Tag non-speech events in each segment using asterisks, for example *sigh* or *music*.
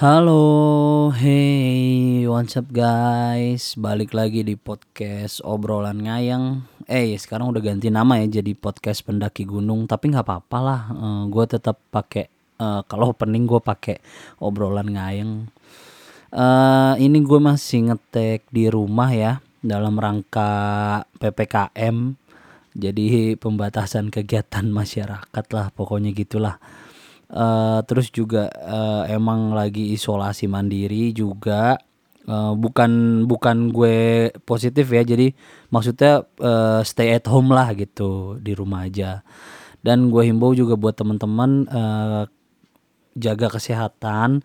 Halo, hey, what's up guys? Balik lagi di podcast obrolan ngayang. Eh, sekarang udah ganti nama ya jadi podcast pendaki gunung. Tapi nggak apa-apa lah. Uh, gue tetap pakai uh, kalau opening gue pakai obrolan ngayang. Uh, ini gue masih ngetek di rumah ya dalam rangka ppkm. Jadi pembatasan kegiatan masyarakat lah, pokoknya gitulah. Uh, terus juga uh, emang lagi isolasi mandiri juga. Uh, bukan bukan gue positif ya jadi maksudnya uh, stay at home lah gitu di rumah aja. Dan gue himbau juga buat teman-teman uh, jaga kesehatan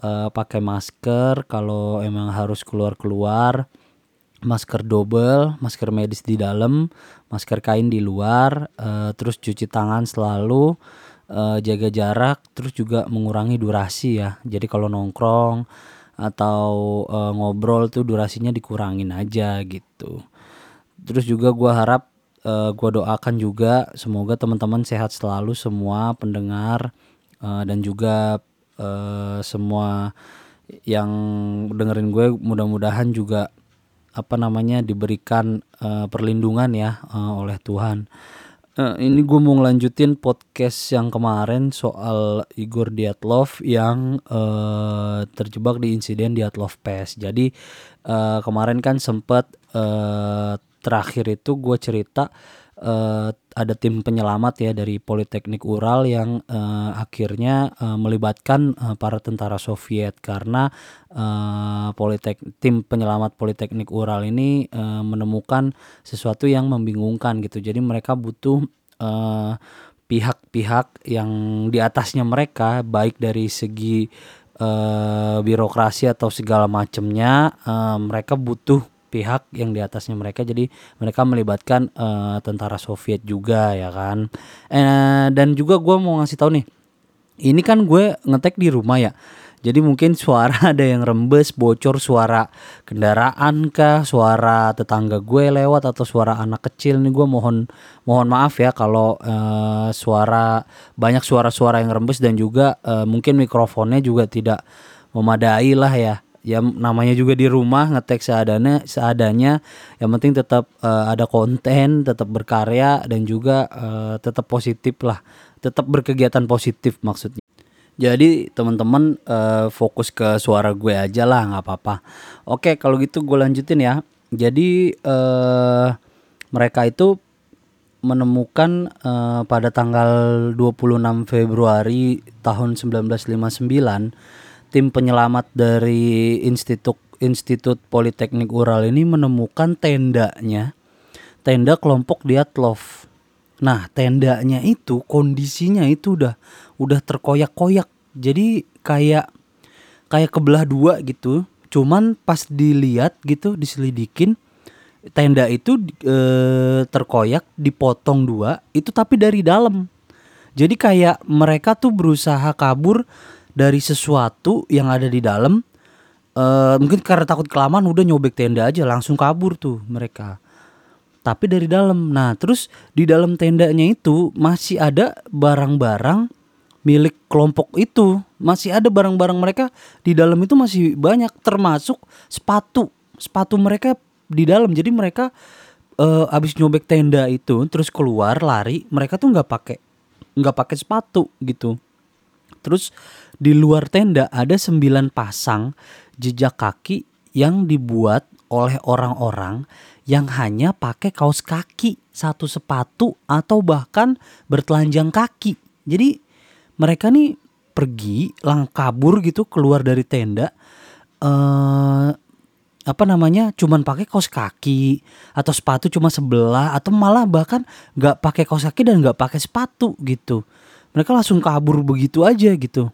uh, pakai masker kalau emang harus keluar-keluar. Masker double, masker medis di dalam, masker kain di luar, uh, terus cuci tangan selalu, uh, jaga jarak terus juga mengurangi durasi ya. Jadi kalau nongkrong atau uh, ngobrol tuh durasinya dikurangin aja gitu. Terus juga gue harap uh, gue doakan juga semoga teman-teman sehat selalu semua pendengar uh, dan juga uh, semua yang dengerin gue mudah-mudahan juga apa namanya diberikan uh, perlindungan ya uh, oleh Tuhan Uh, ini gue mau ngelanjutin podcast yang kemarin soal Igor Dyatlov yang uh, terjebak di insiden Dyatlov PES. Jadi uh, kemarin kan sempet uh, terakhir itu gue cerita uh, ada tim penyelamat ya dari Politeknik Ural yang uh, akhirnya uh, melibatkan uh, para tentara Soviet karena uh, Politek tim penyelamat Politeknik Ural ini uh, menemukan sesuatu yang membingungkan gitu. Jadi mereka butuh pihak-pihak uh, yang di atasnya mereka baik dari segi uh, birokrasi atau segala macamnya uh, mereka butuh pihak yang di atasnya mereka. Jadi mereka melibatkan uh, tentara Soviet juga ya kan. Eh, dan juga gue mau ngasih tahu nih ini kan gue ngetek di rumah ya. Jadi mungkin suara *laughs* ada yang rembes bocor suara kendaraan kah suara tetangga gue lewat atau suara anak kecil. Nih gue mohon mohon maaf ya kalau uh, suara banyak suara-suara yang rembes dan juga uh, mungkin mikrofonnya juga tidak memadai lah ya ya namanya juga di rumah ngetek seadanya seadanya. Yang penting tetap uh, ada konten tetap berkarya dan juga uh, tetap positif lah. Tetap berkegiatan positif maksudnya. Jadi teman-teman uh, fokus ke suara gue aja lah nggak apa-apa. Oke kalau gitu gue lanjutin ya. Jadi uh, mereka itu menemukan uh, pada tanggal 26 Februari tahun 1959 tim penyelamat dari Institut Institut Politeknik Ural ini menemukan tendanya tenda kelompok Diatlov. Nah, tendanya itu kondisinya itu udah udah terkoyak-koyak. Jadi kayak kayak kebelah dua gitu. Cuman pas dilihat gitu diselidikin tenda itu e, terkoyak dipotong dua itu tapi dari dalam. Jadi kayak mereka tuh berusaha kabur dari sesuatu yang ada di dalam uh, mungkin karena takut kelamaan udah nyobek tenda aja langsung kabur tuh mereka. Tapi dari dalam. Nah terus di dalam tendanya itu masih ada barang-barang milik kelompok itu. Masih ada barang-barang mereka di dalam itu masih banyak termasuk sepatu. Sepatu mereka di dalam. Jadi mereka uh, abis nyobek tenda itu terus keluar lari mereka tuh nggak pakai nggak pakai sepatu gitu Terus di luar tenda ada sembilan pasang jejak kaki yang dibuat oleh orang-orang yang hanya pakai kaos kaki, satu sepatu atau bahkan bertelanjang kaki. Jadi mereka nih pergi lang kabur gitu keluar dari tenda eh apa namanya cuman pakai kaos kaki atau sepatu cuma sebelah atau malah bahkan nggak pakai kaos kaki dan nggak pakai sepatu gitu mereka langsung kabur begitu aja gitu.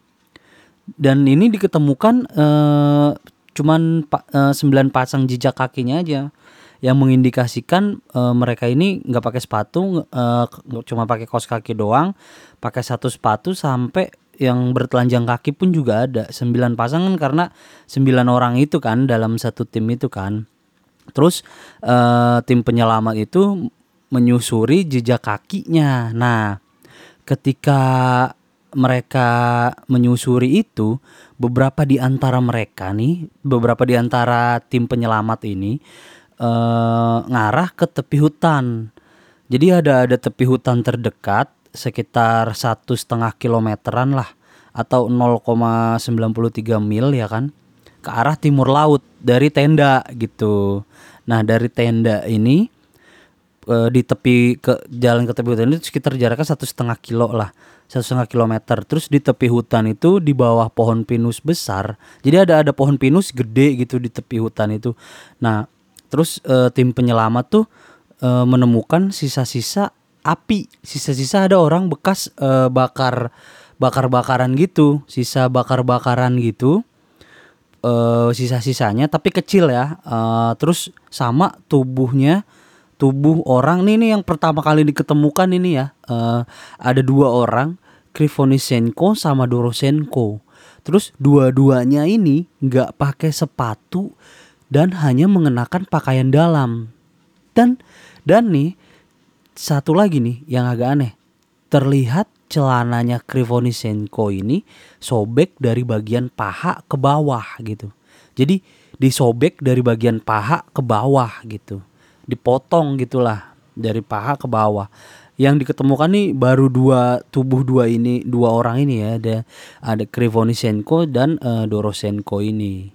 Dan ini diketemukan uh, cuman uh, sembilan pasang jejak kakinya aja yang mengindikasikan uh, mereka ini nggak pakai sepatu uh, cuma pakai kaos kaki doang pakai satu sepatu sampai yang bertelanjang kaki pun juga ada. Sembilan pasang kan karena sembilan orang itu kan dalam satu tim itu kan. Terus uh, tim penyelamat itu menyusuri jejak kakinya. Nah ketika mereka menyusuri itu beberapa di antara mereka nih, beberapa di antara tim penyelamat ini eh, ngarah ke tepi hutan. Jadi ada ada tepi hutan terdekat sekitar satu setengah kilometeran lah atau 0,93 mil ya kan ke arah timur laut dari tenda gitu. Nah dari tenda ini eh, di tepi ke jalan ke tepi hutan itu sekitar jaraknya satu setengah kilo lah satu setengah kilometer. Terus di tepi hutan itu di bawah pohon pinus besar jadi ada ada pohon pinus gede gitu di tepi hutan itu. Nah terus eh, tim penyelamat tuh eh, menemukan sisa-sisa api. Sisa-sisa ada orang bekas eh, bakar bakar-bakaran gitu. Sisa bakar-bakaran gitu. Eh, sisa-sisanya tapi kecil ya. Eh, terus sama tubuhnya tubuh orang. Nih nih yang pertama kali diketemukan ini ya. Eh, ada dua orang Krivonisenko sama Dorosenko terus dua-duanya ini nggak pakai sepatu dan hanya mengenakan pakaian dalam. Dan dan nih satu lagi nih yang agak aneh. Terlihat celananya Krivonisenko ini sobek dari bagian paha ke bawah gitu. Jadi disobek dari bagian paha ke bawah gitu dipotong gitulah dari paha ke bawah. Yang diketemukan nih baru dua tubuh dua ini dua orang ini ya ada ada Krivonisenko dan eh, Dorosenko ini.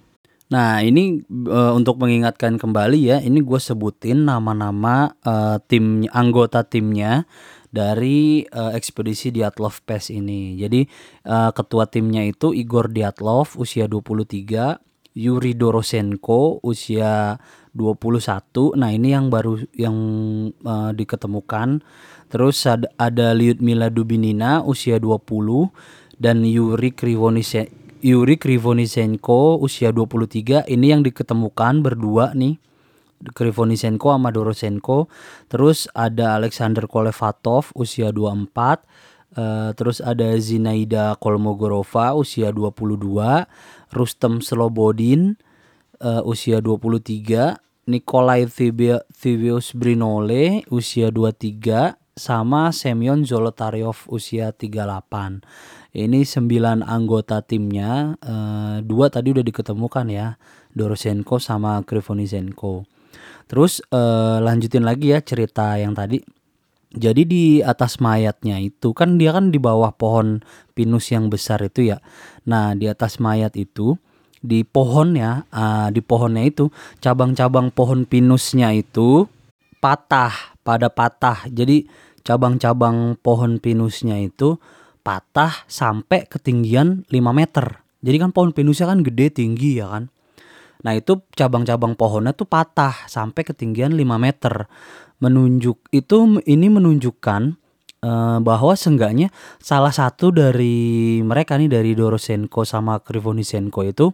Nah ini eh, untuk mengingatkan kembali ya ini gue sebutin nama-nama eh, tim anggota timnya dari eh, ekspedisi Dyatlov Pass ini. Jadi eh, ketua timnya itu Igor Dyatlov usia 23, Yuri Dorosenko usia 21. Nah, ini yang baru yang eh, diketemukan. Terus ada, ada Lyudmila Dubinina usia 20 dan Yuri Krivonise Yuri Krivonisenko usia 23. Ini yang diketemukan berdua nih. Krivonisenko sama Dorosenko. Terus ada Alexander Kolevatov usia 24. Eh, terus ada Zinaida Kolmogorova usia 22, Rustem Slobodin eh, usia 23, Nikolai Thibius Brinole usia 23 sama Semyon Zolotaryov usia 38. Ini 9 anggota timnya, eh, dua tadi udah diketemukan ya, Dorosenko sama Krivonisenko. Terus eh, lanjutin lagi ya cerita yang tadi. Jadi di atas mayatnya itu kan dia kan di bawah pohon pinus yang besar itu ya. Nah, di atas mayat itu di pohonnya, ah, di pohonnya itu cabang-cabang pohon pinusnya itu patah, pada patah. Jadi cabang-cabang pohon pinusnya itu patah sampai ketinggian 5 meter. Jadi kan pohon pinusnya kan gede tinggi ya kan. Nah itu cabang-cabang pohonnya tuh patah sampai ketinggian 5 meter menunjuk itu ini menunjukkan eh, bahwa seenggaknya salah satu dari mereka nih dari Dorosenko sama Krivonisenko itu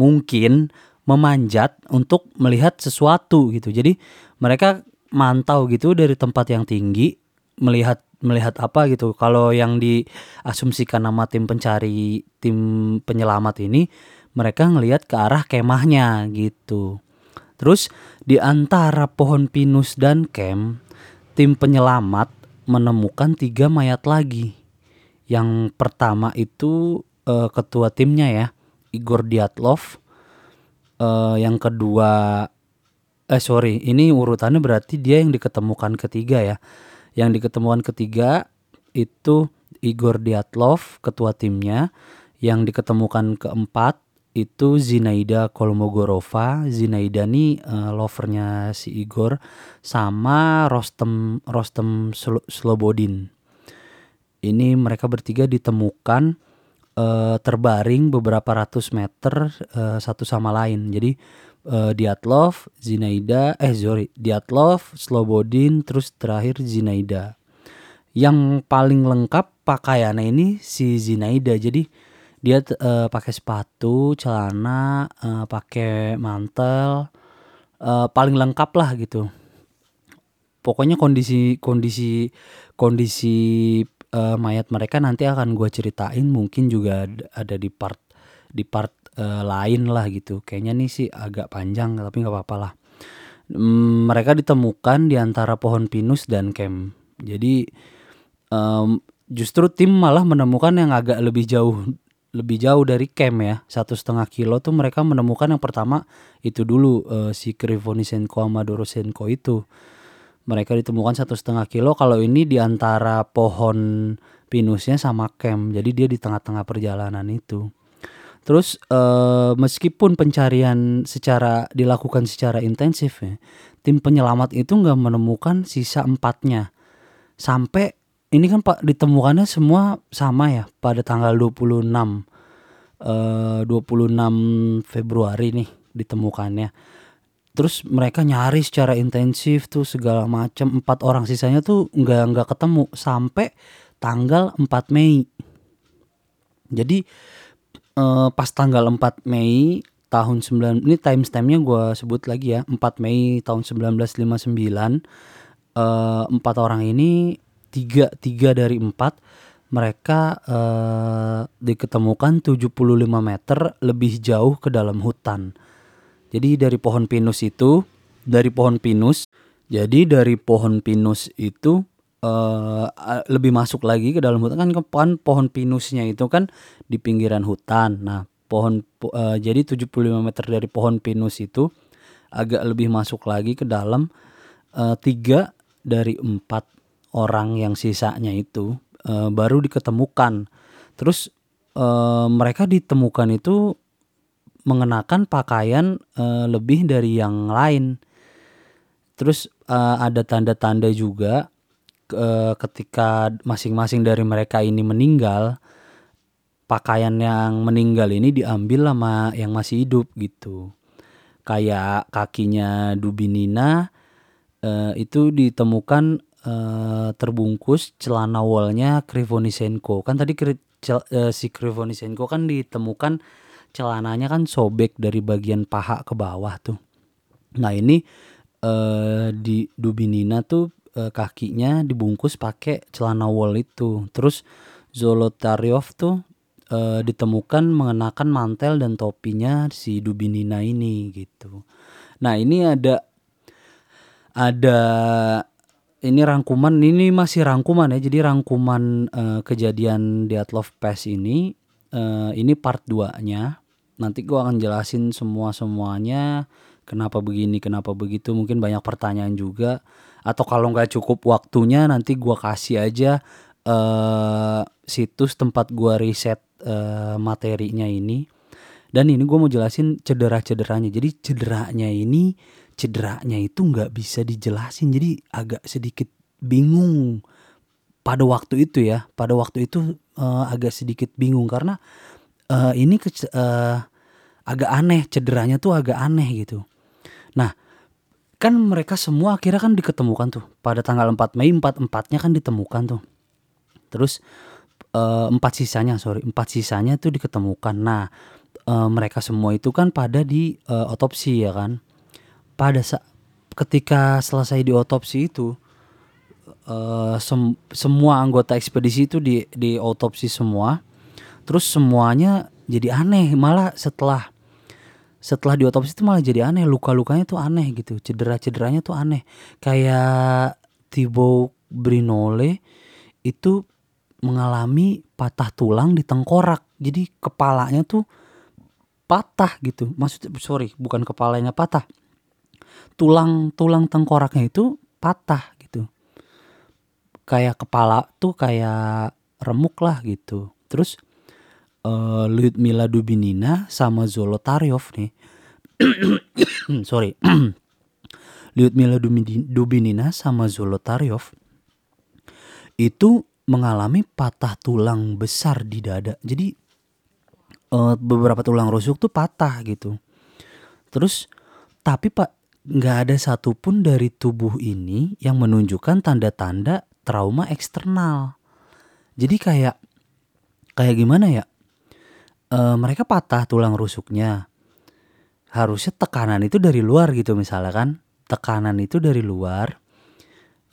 mungkin memanjat untuk melihat sesuatu gitu. Jadi mereka mantau gitu dari tempat yang tinggi melihat melihat apa gitu. Kalau yang diasumsikan nama tim pencari tim penyelamat ini mereka ngelihat ke arah kemahnya gitu. Terus di antara pohon pinus dan kem, tim penyelamat menemukan tiga mayat lagi. Yang pertama itu eh, ketua timnya ya, Igor Dyatlov. Eh, yang kedua, eh sorry, ini urutannya berarti dia yang diketemukan ketiga ya. Yang diketemukan ketiga itu Igor Dyatlov, ketua timnya. Yang diketemukan keempat itu Zinaida Kolmogorova. Zinaida nih eh, lovernya si Igor sama Rostem Rostem Slo- Slobodin. Ini mereka bertiga ditemukan eh, terbaring beberapa ratus meter eh, satu sama lain. Jadi eh, Dyatlov, Zinaida, eh sorry, Dyatlov, Slobodin, terus terakhir Zinaida. Yang paling lengkap pakaiannya ini si Zinaida. Jadi dia eh, pakai sepatu, celana, eh, pakai mantel, eh, paling lengkap lah gitu. Pokoknya kondisi kondisi kondisi eh, mayat mereka nanti akan gue ceritain mungkin juga ad- ada di part di part eh, lain lah gitu. Kayaknya nih sih agak panjang tapi nggak apa-apa lah. Mm, mereka ditemukan di antara pohon pinus dan kem. Jadi em, justru tim malah menemukan yang agak lebih jauh lebih jauh dari camp ya. Satu setengah kilo tuh mereka menemukan yang pertama itu dulu uh, si Krivonisenko sama Dorosenko itu. Mereka ditemukan satu setengah kilo. Kalau ini di antara pohon pinusnya sama camp. Jadi dia di tengah-tengah perjalanan itu. Terus uh, meskipun pencarian secara dilakukan secara intensif ya tim penyelamat itu nggak menemukan sisa empatnya. Sampai ini kan Pak ditemukannya semua sama ya pada tanggal 26 eh 26 Februari nih ditemukannya. Terus mereka nyari secara intensif tuh segala macam empat orang sisanya tuh nggak nggak ketemu sampai tanggal 4 Mei. Jadi eh, pas tanggal 4 Mei tahun 9 ini timestampnya gue sebut lagi ya 4 Mei tahun 1959 eh, empat orang ini tiga tiga dari empat mereka uh, diketemukan 75 meter lebih jauh ke dalam hutan. Jadi dari pohon pinus itu, dari pohon pinus, jadi dari pohon pinus itu uh, lebih masuk lagi ke dalam hutan kan kan pohon pinusnya itu kan di pinggiran hutan. Nah, pohon uh, jadi 75 meter dari pohon pinus itu agak lebih masuk lagi ke dalam uh, tiga dari empat orang yang sisanya itu uh, baru diketemukan. Terus uh, mereka ditemukan itu mengenakan pakaian uh, lebih dari yang lain. Terus uh, ada tanda-tanda juga uh, ketika masing-masing dari mereka ini meninggal, pakaian yang meninggal ini diambil sama yang masih hidup gitu. Kayak kakinya Dubinina uh, itu ditemukan uh, terbungkus celana wallnya Krivonisenko. Kan tadi kri, cel, uh, si Krivonisenko kan ditemukan celananya kan sobek dari bagian paha ke bawah tuh. Nah ini uh, di Dubinina tuh uh, kakinya dibungkus pakai celana wall itu. Terus Zolotaryov tuh uh, ditemukan mengenakan mantel dan topinya si Dubinina ini gitu. Nah ini ada ada ini rangkuman ini masih rangkuman ya. Jadi rangkuman uh, kejadian Dyatlov Pass ini uh, ini part 2-nya. Nanti gua akan jelasin semua-semuanya kenapa begini, kenapa begitu. Mungkin banyak pertanyaan juga atau kalau nggak cukup waktunya nanti gua kasih aja uh, situs tempat gua riset uh, materinya ini. Dan ini gue mau jelasin cedera-cederanya. Jadi cederanya ini cederanya itu nggak bisa dijelasin. Jadi agak sedikit bingung pada waktu itu ya. Pada waktu itu uh, agak sedikit bingung karena uh, ini ke, uh, agak aneh cederanya tuh agak aneh gitu. Nah kan mereka semua akhirnya kan diketemukan tuh. Pada tanggal 4 Mei empat empatnya kan ditemukan tuh. Terus uh, empat sisanya sorry empat sisanya tuh diketemukan. Nah uh, mereka semua itu kan pada di uh, otopsi ya kan pada saat ketika selesai diotopsi itu uh, sem semua anggota ekspedisi itu di di otopsi semua. Terus semuanya jadi aneh malah setelah setelah diotopsi itu malah jadi aneh luka-lukanya tuh aneh gitu cedera-cederanya tuh aneh. Kayak Thibaut Brinole itu mengalami patah tulang di tengkorak jadi kepalanya tuh patah gitu. Maksudnya sorry bukan kepalanya patah tulang-tulang tengkoraknya itu patah gitu. Kayak kepala tuh kayak remuk lah gitu. Terus uh, Lyudmila Dubinina sama Zolotaryov nih. *coughs* sorry. *coughs* Lyudmila Dubinina sama Zolotaryov itu mengalami patah tulang besar di dada. Jadi uh, beberapa tulang rusuk tuh patah gitu. Terus tapi Pak nggak ada satupun dari tubuh ini yang menunjukkan tanda-tanda trauma eksternal. Jadi kayak kayak gimana ya? E, mereka patah tulang rusuknya. Harusnya tekanan itu dari luar gitu misalnya kan. Tekanan itu dari luar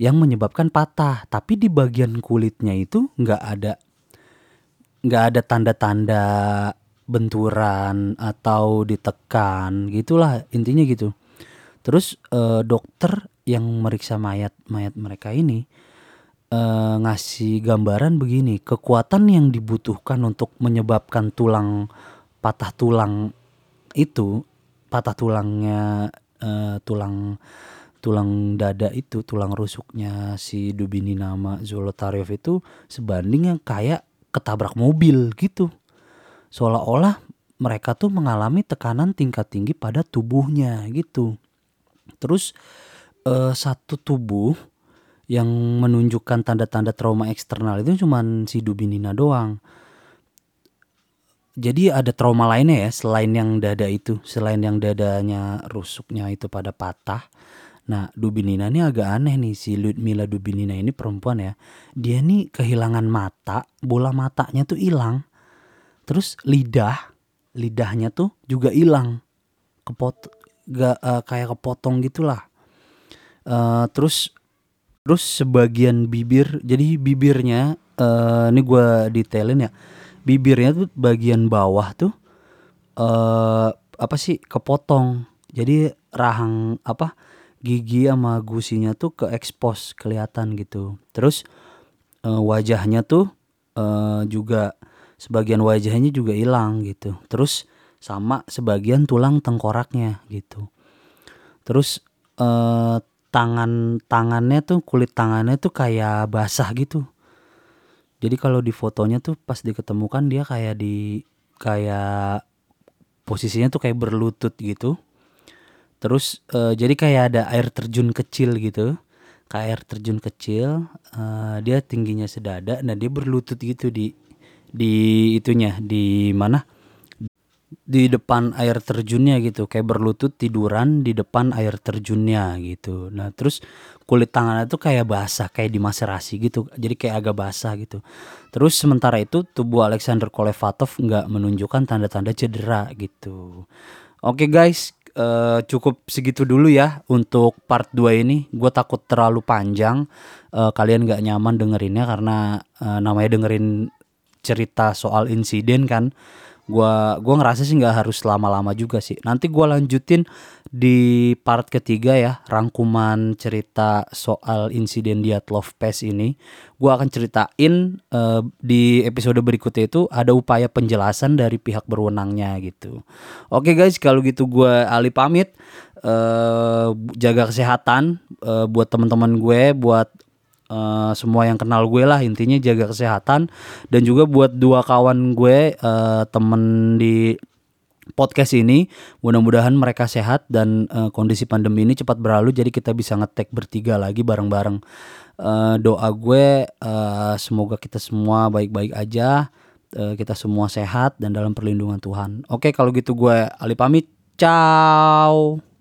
yang menyebabkan patah. Tapi di bagian kulitnya itu nggak ada nggak ada tanda-tanda benturan atau ditekan gitulah intinya gitu. Terus uh, dokter yang meriksa mayat mayat mereka ini uh, ngasih gambaran begini, kekuatan yang dibutuhkan untuk menyebabkan tulang patah tulang itu, patah tulangnya uh, tulang tulang dada itu, tulang rusuknya si Dubini nama Zolotaryov itu sebanding yang kayak ketabrak mobil gitu. Seolah-olah mereka tuh mengalami tekanan tingkat tinggi pada tubuhnya gitu. Terus uh, satu tubuh yang menunjukkan tanda-tanda trauma eksternal itu cuman si Dubinina doang. Jadi ada trauma lainnya ya selain yang dada itu, selain yang dadanya rusuknya itu pada patah. Nah, Dubinina ini agak aneh nih si Ludmila Dubinina ini perempuan ya. Dia nih kehilangan mata, bola matanya tuh hilang. Terus lidah, lidahnya tuh juga hilang. Kepot gak uh, kayak kepotong gitulah. Uh, terus terus sebagian bibir, jadi bibirnya uh, ini gue detailin ya bibirnya tuh bagian bawah tuh eh apa sih kepotong. Jadi rahang apa gigi sama gusinya tuh ke expose kelihatan gitu. Terus uh, wajahnya tuh uh, juga sebagian wajahnya juga hilang gitu. Terus sama sebagian tulang tengkoraknya gitu. Terus uh, tangan tangannya tuh kulit tangannya tuh kayak basah gitu jadi kalau di fotonya tuh pas diketemukan dia kayak di kayak posisinya tuh kayak berlutut gitu. Terus uh, jadi kayak ada air terjun kecil gitu. Kayak air terjun kecil, uh, dia tingginya sedada nah dia berlutut gitu di di itunya, di mana? Di depan air terjunnya gitu. Kayak berlutut tiduran di depan air terjunnya gitu. Nah terus kulit tangannya tuh kayak basah kayak dimaserasi gitu. Jadi kayak agak basah gitu. Terus sementara itu tubuh Alexander Kolevatov nggak menunjukkan tanda-tanda cedera gitu. Oke guys uh, cukup segitu dulu ya untuk part 2 ini. Gue takut terlalu panjang. Uh, kalian nggak nyaman dengerinnya karena uh, namanya dengerin cerita soal insiden kan gua gua ngerasa sih nggak harus lama-lama juga sih. Nanti gua lanjutin di part ketiga ya rangkuman cerita soal insiden di Love Pass ini. Gua akan ceritain uh, di episode berikutnya itu ada upaya penjelasan dari pihak berwenangnya gitu. Oke guys kalau gitu gua Ali pamit. Uh, jaga kesehatan uh, buat teman-teman gue buat uh, semua yang kenal gue lah intinya jaga kesehatan. Dan juga buat dua kawan gue uh, temen di podcast ini mudah-mudahan mereka sehat dan uh, kondisi pandemi ini cepat berlalu jadi kita bisa ngetek bertiga lagi bareng-bareng. Uh, doa gue uh, semoga kita semua baik-baik aja uh, kita semua sehat dan dalam perlindungan Tuhan. Oke kalau gitu gue Ali pamit. Ciao